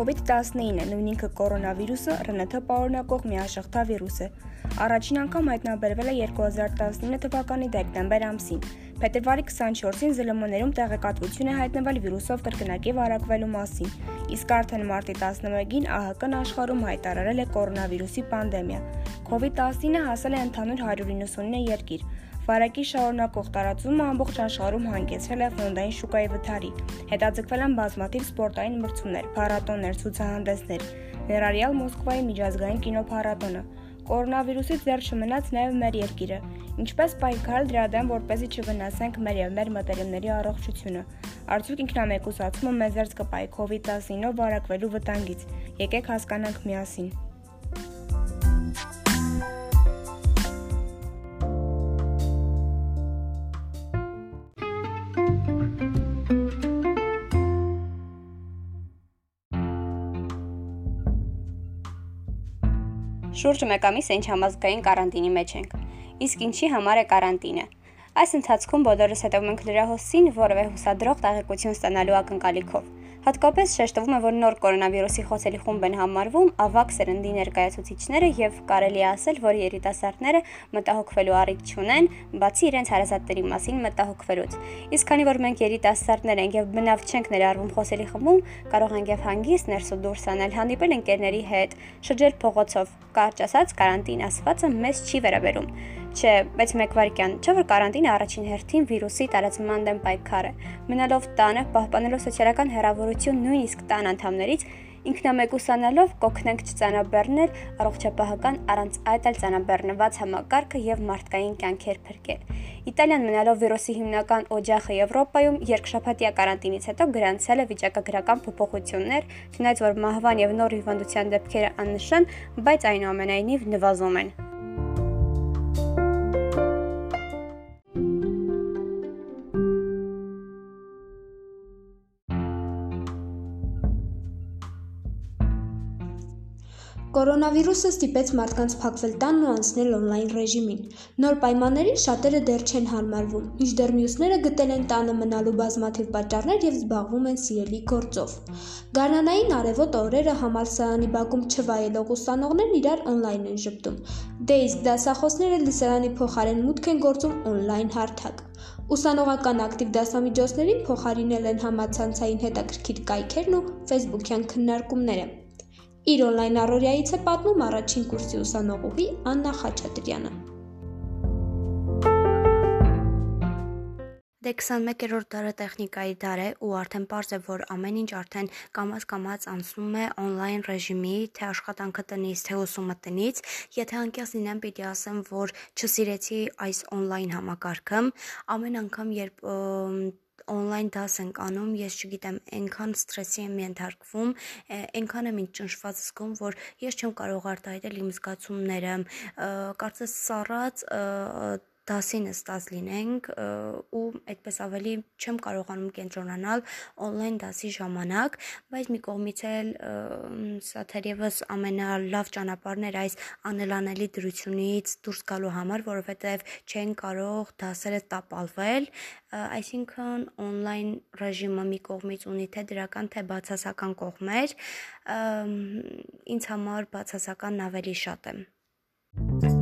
COVID-19-ը, նույն ինքը կորոնավիրուսը, ՌՆԹ պարունակող միաշղթա վիրուս է։ Առաջին անգամ հայտնաբերվել է 2019 թվականի դեկտեմբեր ամսին։ Փետրվարի 24-ին ԶԼՄ-ներում տեղեկատվություն է հայտնվել վիրուսով կրկնակի վարակվելու մասին, իսկ արդեն մարտի 11-ին ԱՀԿ-ն աշխարհում հայտարարել է կորոնավիրուսի պանդեմիա։ COVID-19-ը հասել է ընդհանուր 199 երկիր։ Վարակի շարունակող տարածումը ամբողջ աշխարհում հանգեցրել է ֆոնդային շուկայի վթարի։ Հետաձգվել են բազմաթիվ սպորտային մրցումներ, փառատոններ, ցուցահանդեսներ, ներառյալ Մոսկվայի միջազգային կինոփառատոնը։ Կորոնավիրուսից դեռ չմնաց նաև մեր երկիրը։ Ինչպես պայքարել դրա դեմ, որպեսզի չվնասենք մեր եւ մեր մտերիմների առողջությունը։ Արդյոք ինքնամեկուսացումը մեզ ձեռք կպայի COVID-19-ով վարակվելու վտանգից։ Եկեք հասկանանք միասին։ Շուրջ 1 ամիս ինչ համազգային կարանտինի մեջ ենք։ Իսկ ինչի համար է կարանտինը։ Այս ընթացքում բոլորս հետևում ենք լրահոսին որևէ հուսադրող տեղեկություն ստանալու ակնկալիքով։ Հատկապես շեշտվում է, որ նոր կորոնավիրուսի խոցելի խումբ են համարվում ավակ սերնդի ներկայացուցիչները եւ կարելի է ասել, որ երիտասարդները մտահոգվելու առիթ չունեն, բացի իրենց հարազատների մասին մտահոգվելուց։ Իսկ քանի որ մենք երիտասարդներ ենք եւ բնավ չենք ներառվում խոցելի խմբում, կարող ենք եւ հանգիստ ներս ու դուրս անել, հանդիպել ընկերների հետ, շրջել փողոցով։ Կարճ ասած, կարանտին ասվածը մեզ չի վերաբերում։ Չէ, բայց մեկ վարքյան, չէ՞ որ կարանտինը առաջին հերթին վիրուսի տարածման դեմ պայքար է։ Մնալով տանը, պահպանելով սոցիալական հեռավորություն նույնիսկ տան անդամներից, ինքնամեկուսանալով կօգնենք չծանաբեռնել առողջապահական առանց այդ էլ ծանաբեռնված համակարգը եւ մարդկային կյանքեր փրկել։ Իտալիան մնալով վիրուսի հիմնական օջախը Եվրոպայում երկշաբաթյա կարանտինից հետո գրանցել է վիճակագրական փոփոխություններ, չնայած որ մահվան եւ նոր հիվանդության դեպքերը աննշան, բայց այնուամենայնիվ նվազում են։ Կորոնավիրուսը ստիպեց մարդկանց փակվել տանն ու անցնել օնլայն ռեժիմին։ Նոր պայմաններին շատերը դեռ չեն հարմարվում, մինչդեռ մյուսները գտել են տանը մնալու բազմաթիվ պատճառներ եւ զբաղվում են սիրելի գործով։ Գարնանային արևոտ օրերը համալսարանի բակում չվայելող ուսանողներն իրար օնլայն են ճպտում։ Դե իսկ դասախոսները լսարանի փոխարեն մուտք են գործում օնլայն հարթակ։ Ուսանողական ակտիվ դասամիջոցներին փոխարինել են համացանցային հետաքրքիր կայքերն ու ֆեյսբուքյան քննարկումները։ Իր օնլայն առօրյայից է պատմում առաջին կուրսի ուսանողուհի Աննա Խաչատրյանը։ Դե 21-րդ դարը տեխնիկայի դար է ու արդեն པարզ է, որ ամեն ինչ արդեն կամաց-կամաց անցնում է օնլայն ռեժիմի, թե աշխատանքը տնից, թե ուսումը տնից։ Եթե անկեղծ լինեմ, պիտի ասեմ, որ չսիրեցի այս օնլայն համակարգը։ Ամեն անգամ, երբ օնլայն դաս ենք անում, ես չգիտեմ, այնքան սթրեսի եմ ենթարկվում, այնքան եմ ինձ ճնշված զգում, որ ես չեմ կարող արտահայտել իմ զգացումները։ Կարծես սառած դասի նստած լինենք ու այդպես ավելի չեմ կարողանում կենտրոնանալ on-line դասի ժամանակ, բայց մի կողմից էլ սա թերևս ամենալավ ճանապարհն էր այս անելանելի դրությունից դուրս գալու համար, որովհետև չեն կարող դասերը տապալվել, այսինքն on-line ռեժիմը մի կողմից ունի թե դրական, թե բացասական կողմեր, ինձ համար բացասականն ավելի շատ է։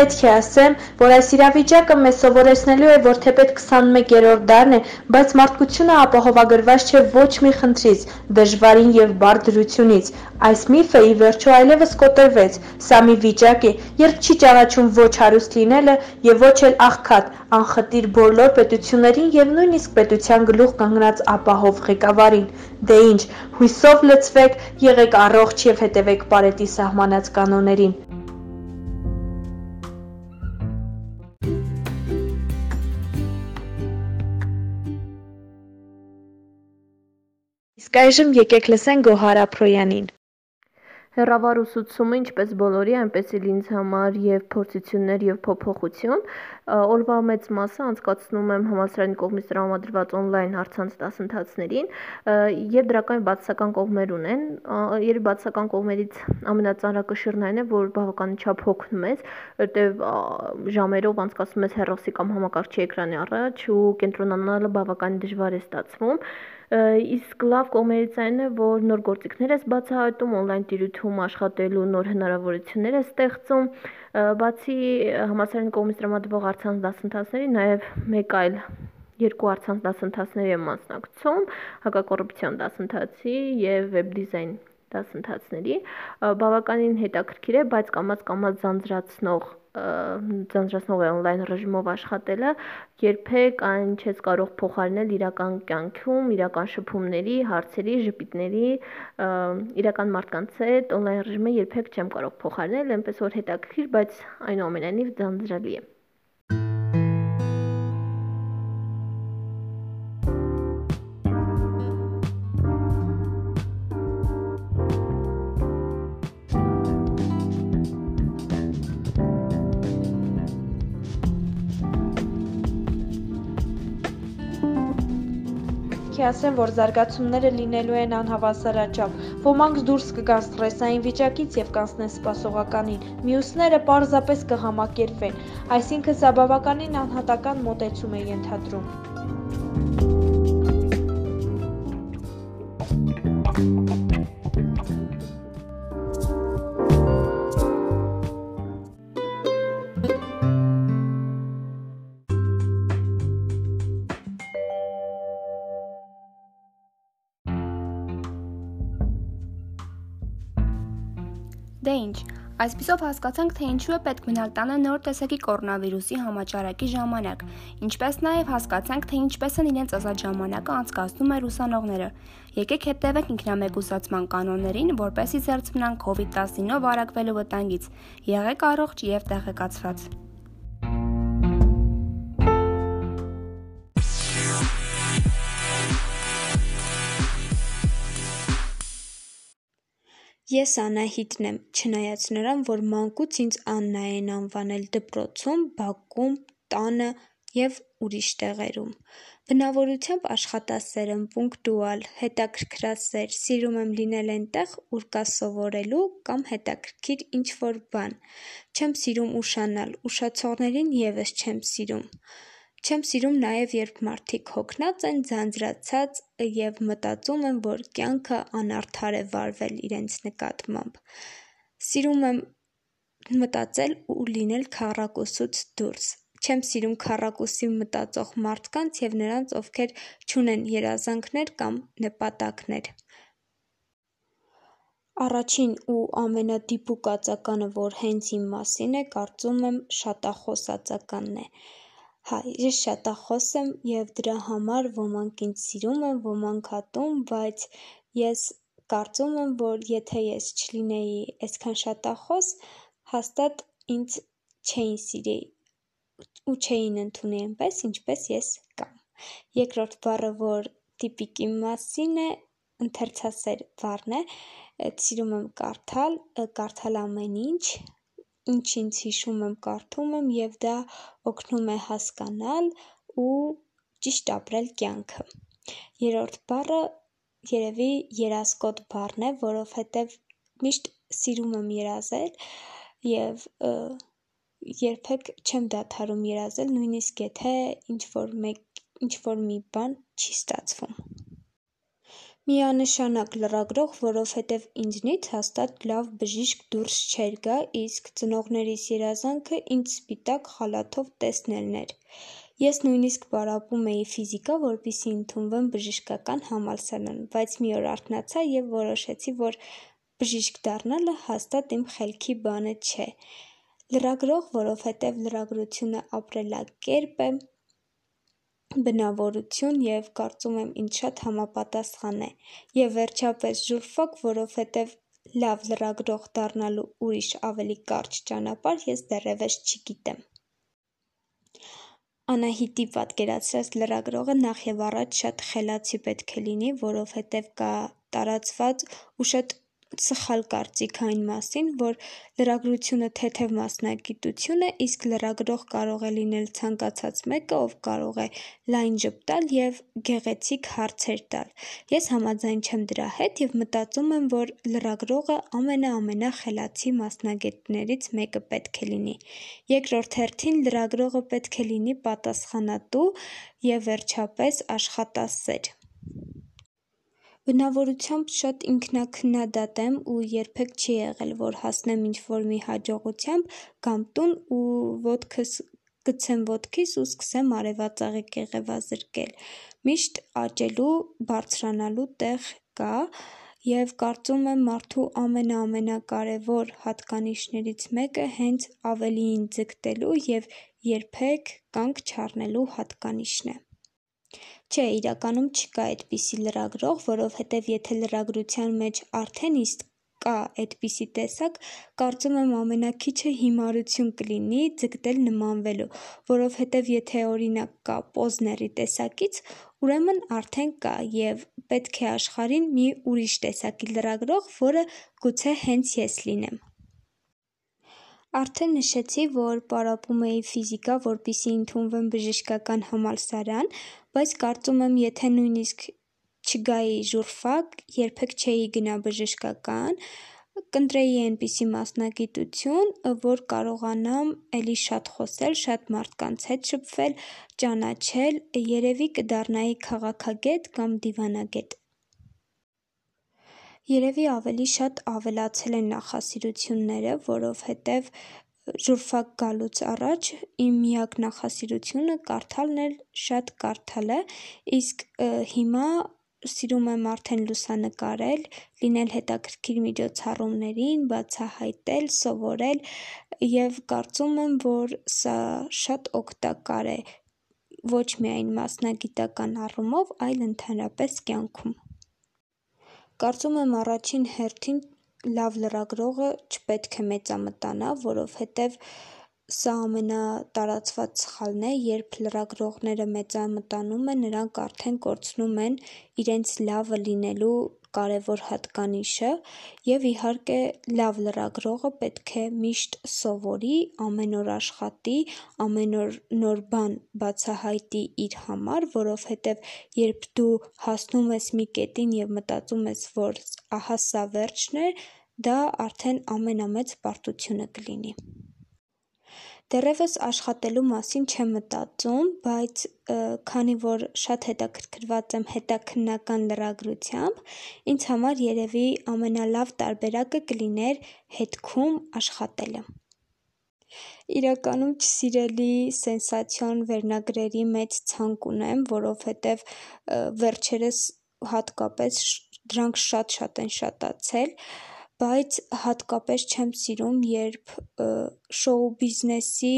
Պետք է ասեմ, որ այս իրավիճակը մեզ սովորեցնելու է, որ թեպետ 21-րդ դարն է, բայց մարդկությունը ապահովագրված չէ ոչ մի խնդրից, դժվարին եւ բարդ դրությունից։ Այս միֆը ի վերջո այլևս կոտրվեց։ Սա մի վիճակ է, երբ չի ճանաչում ոչ հարուստ լինելը եւ ոչ էլ աղքատ, անխտիր բոլոր պետություններին եւ նույնիսկ պետության գլուխ կանգնած ապահով ղեկավարին։ Դե ինչ, հույսով լցվեք, եղեք առողջ եւ հետևեք բարետի սահմանած կանոններին։ Իսկ այժմ եկեք լսենք Գոհար Ափրոյանին։ Հեռավար ուսուցումը ինչպես բոլորի, այնպես էլ ինձ համար եւ փորձություններ եւ փոփոխություն։ Օրվա մեծ մասը անցկացնում եմ համալսարանի կողմից տրամադրված on-line հարցանց դասընթացներին եւ դրական բացասական կողմեր ունեն։ Երբ բացասական կողմերից ամենածանրակշիռն այն է, որ բավականին չափ հոգնում ես, որտեվ ժամերով անցկացնում ես հեռոսի կամ համակարգչի էկրանի առաջ ու կենտրոնանալը բավականին դժվար է ստացվում իսկ լավ կողմերից այն է, որ նոր գործիքներ ես բացահայտում, on-line տիրույթում աշխատելու նոր հնարավորություններ ես ստեղծում, բացի համալսարանի կողմից տրամադրվող առցանց դասընթացների, նաև մեկ այլ երկու առցանց դասընթացների եմ մասնակցում, հակակոռուպցիոն դասընթացի եւ վեբ դիզայն դասընթացների բավականին հետաքրքիր է, բայց կամած կամած զանձրացնող ձանձրացնող է on-line ռեժիմով աշխատելը, երբեք այն չես կարող փոխարինել իրական կյանքում, իրական շփումների, հարցերի, ժպիտների, իրական մարդկանց հետ on-line ռեժիմը երբեք չեմ կարող փոխարինել, այնպես որ հետաքրքիր, բայց այնուամենայնիվ ձանձրալի է։ պետք է ասեմ, որ զարգացումները լինելու են անհավասարաչափ։ Ոմանք դուրս կգան սթրեսային վիճակից եւ կանցնեն սպասողականին, մյուսները պարզապես կհամակերպվեն։ Այսինքն սա բավականին անհատական մոտեցում է ենթադրում։ Դե այսպիսով հասկացանք, թե ինչու է պետք մնալ տանը նոր տեսակի կորոնավիրուսի համաճարակի ժամանակ, ինչպես նաև հասկացանք, թե ինչպես են իրենց ազատ ժամանակը անցկացնում են ուսանողները։ Եկեք հետևենք ինքնամեկուսացման կանոններին, որպեսզի զերծ մնանք COVID-19-ով վարակվելու վտանգից։ Եղեք առողջ եւ տեղեկացված։ Ես Անահիտն եմ, չնայած նրան, որ մանկուց ինձ Աննա են անվանել դպրոցում, բակում, տանը և ուրիշ տեղերում։ Բնավորությամբ աշխատասեր եմ, պունկտուալ, հետաքրքրասեր, սիրում եմ լինել էնտեղ, ուր կա սովորելու կամ հետաքրքիր ինչ-որ բան։ Չեմ սիրում ուշանալ, ուշացողներին ևս չեմ սիրում։ Չեմ սիրում նաև, երբ մարդիկ հոգնած են, ձանձրացած և մտածում են, որ կյանքը անարդար է վարվել իրենց նկատմամբ։ Սիրում եմ մտածել ու լինել քառակուսուց դուրս։ Չեմ սիրում քառակուսի մտածող մարդկանց և նրանց, ովքեր չունեն երազանքներ կամ նպատակներ։ Առաջին ու ամենադիպուկ ածականը, որ հենց իմ մասին է, կարծում եմ շատախոս ածականն է։ Հա, ես շատախոս եմ և դրա համար ոմանք ինձ սիրում են, ոմանք ատում, բայց ես կարծում եմ, որ եթե ես չլինեի այսքան շատախոս, հաստատ ինձ չէին սիրի ու չէին ընդունի այնպես, ինչպես ես կամ։ Երկրորդ բառը, որ տիպիկ իմ մասին է, ընթերցասեր բառն է, սիրում եմ կարդալ, կարդալ ամեն ինչ, ինչ ինձ հիշում եմ, կարդում եմ և դա օգնում է հասկանալ ու ճիշտ ապրել կյանքը։ Երրորդ բառը երևի երազկոտ բառն է, որովհետև միշտ սիրում եմ երազել և երբեք չեմ դադարում երազել, նույնիսկ եթե ինչ-որ մի բան չի ստացվում։ Միանշանակ լրագրող, որովհետև ինձնից հաստատ լավ բժիշկ դուրս չէր գա, իսկ ծնողներիս երազանքը ինձ սպիտակ խալաթով տեսնելն էր։ Ես նույնիսկ պարապում էի ֆիզիկա, որպեսզի ընդունվեմ բժշկական համալսարան, բայց մի օր արթնացա և որոշեցի, որ բժիշկ դառնալը հաստատ իմ խելքի բանը չէ։ Լրագրող, որովհետև լրագրությունը ապրելակերպ է, բնավորություն և կարծում եմ ինձ շատ համապատասխան է։ Եվ վերջապես ժուրֆակ, որովհետև լավ լրագրող դառնալու ուրիշ ավելի կարճ ճանապարհ ես դեռևս չգիտեմ։ Անահիտի պատկերացրած լրագրողը նախևառաջ շատ խելացի պետք է լինի, որովհետև կա տարածված ու շատ սխալ կարծիք այն մասին, որ լրագրությունը թեթև մասնագիտություն է, իսկ լրագրող կարող է լինել ցանկացած մեկը, ով կարող է լայն ժպտալ և գեղեցիկ հարցեր տալ: Ես համաձայն չեմ դրա հետ և մտածում եմ, որ լրագրողը ամենա-ամենախելացի մասնագետներից մեկը պետք է լինի: Երկրորդ հերթին լրագրողը պետք է լինի պատասխանատու և վերջապես աշխատասեր: Բնավորությամբ շատ ինքնաքննադատ եմ ու երբեք չի եղել, որ հասնեմ ինչ-որ մի հաջողությամբ, գամ տուն ու ոտքս գցեմ ոտքիս ու սկսեմ արևածաղիկ կեղևազրկել: Միշտ աճելու, բարձրանալու տեղ կա և կարծում եմ մարդու ամենա-ամենակարևոր հատկանիշներից մեկը հենց ավելիին ձգտելու և երբեք կանգ չառնելու հատկանիշն է: Չէ, իրականում չկա այդպիսի լրագրող, որովհետև եթե լրագրության մեջ արդեն իսկ կա էդպիսի տեսակ, կարծում եմ ամենաքիչը հիմարություն կլինի ձգտել նմանվելու, որովհետև եթե օրինակ կա Պոզների տեսակից, ուրեմն արդեն կա և պետք է աշխարհին մի ուրիշ տեսակի լրագրող, որը գուցե հենց ես լինեմ: Արդեն նշեցի, որ պարապում էի ֆիզիկա, որպեսզի ընդունվեմ բժշկական համալսարան, բայց կարծում եմ եթե նույնիսկ չգայի ժուրֆակ, երբեք չէի գնա բժշկական, կընտրեի էնպիսի մասնագիտություն, որ կարողանամ էլի շատ խոսել, շատ մարդկանց հետ շփվել, ճանաչել, երևի կդառնայի քաղաքագետ կամ դիվանագետ: Երևի ավելի շատ ավելացել են նախասիրությունները, որովհետև ժուրֆակ գալուց առաջ իմ միակ նախասիրությունը կարդալն էր, շատ կարդալը, իսկ հիմա սիրում եմ արդեն լուսանկարել, լինել հետաքրքիր միջոցառումներին, բացահայտել, սովորել և կարծում եմ, որ սա շատ օգտակար է ոչ միայն մասնագիտական առումով, այլ ընդհանրապես կյանքում: Կարծում եմ առաջին հերթին լավ լրագրողը չպետք է մեծամտանա, որովհետև սա ամենատարածված սխալն է, երբ լրագրողները մեծամտանում են, նրանք արդեն կորցնում են իրենց լավը լինելու կարևոր հատկանիշը և իհարկե լավ լրագրողը պետք է միշտ սովորի, ամեն օր աշխատի, ամեն օր նոր բան բացահայտի իր համար, որովհետև երբ դու հասնում ես մի կետին և մտածում ես, որ ահա սա վերջն է, դա արդեն ամենամեծ պարտությունը կլինի: Դեռևս աշխատելու մասին չեմ մտածում, բայց քանի որ շատ հետաքրքրված եմ հետաքննական լրագրությամբ, ինձ համար երևի ամենալավ տարբերակը կլիներ հետքում աշխատելը: Իրականում չսիրելի սենսացիոն վերնագրերի մեծ ցանկ ունեմ, որովհետև վերջերս հատկապես դրանք շատ-շատ են շատացել, բայց հատկապես չեմ սիրում, երբ շոու բիզնեսի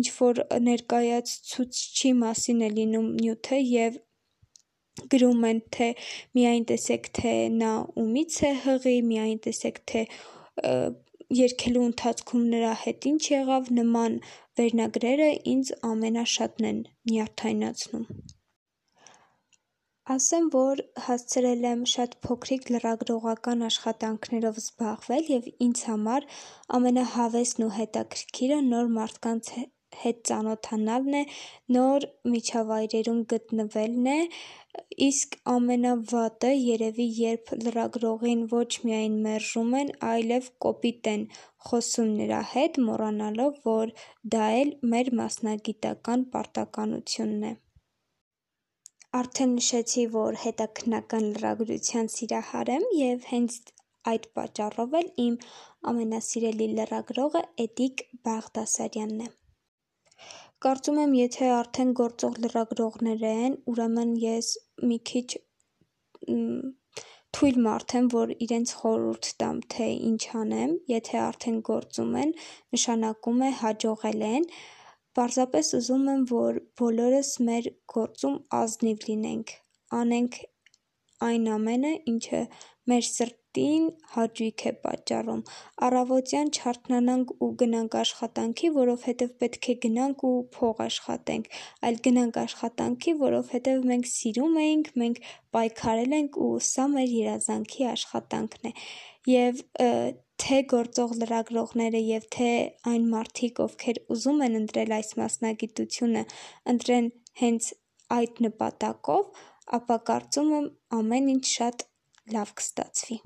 ինչ-որ ներկայացուցչի մասին է լինում նյութը և գրում են, թե միայն տեսեք, թե նա ումից է հղի, միայն տեսեք, թե երգելու ընթացքում նրա հետ ինչ եղավ, նման վերնագրերը ինձ ամենաշատն են նյարդայնացնում: Ասեմ, որ հասցրել եմ շատ փոքրիկ լրագրողական աշխատանքներով զբաղվել և ինձ համար ամենահավեսն ու հետաքրքիրը նոր մարդկանց հետ ծանոթանալն է, նոր միջավայրերում գտնվելն է, իսկ ամենավատը երևի երբ լրագրողին ոչ միայն մերժում են, այլև կոպիտ են խոսում նրա հետ, մոռանալով, որ դա էլ մեր մասնագիտական պարտականությունն է: Արդեն նշեցի, որ հետաքննական լրագրության սիրահար եմ և հենց այդ պատճառով էլ իմ ամենասիրելի լրագրողը Էդիկ Բաղդասարյանն է: Կարծում եմ եթե արդեն գործող լրագրողներ են, ուրեմն ես մի քիչ թույլ մարդ եմ, որ իրենց խորհուրդ տամ, թե ինչ անեմ, եթե արդեն գործում են, նշանակում է հաջողել են, պարզապես ուզում եմ, որ բոլորս մեր գործում ազնիվ լինենք, անենք այն ամենը, ինչը մեր սրտի մարդին հաճույք է պատճառում։ Առավոտյան չարթնանանք ու գնանք աշխատանքի, որովհետև պետք է գնանք ու փող աշխատենք, այլ գնանք աշխատանքի, որովհետև մենք սիրում էինք, մենք պայքարել ենք ու սա մեր երազանքի աշխատանքն է։ Եվ թե գործող լրագրողները եւ թե այն մարդիկ, ովքեր ուզում են ընտրել այս մասնագիտությունը, ընտրեն հենց այդ նպատակով, ապա կարծում եմ ամեն ինչ շատ լավ կստացվի։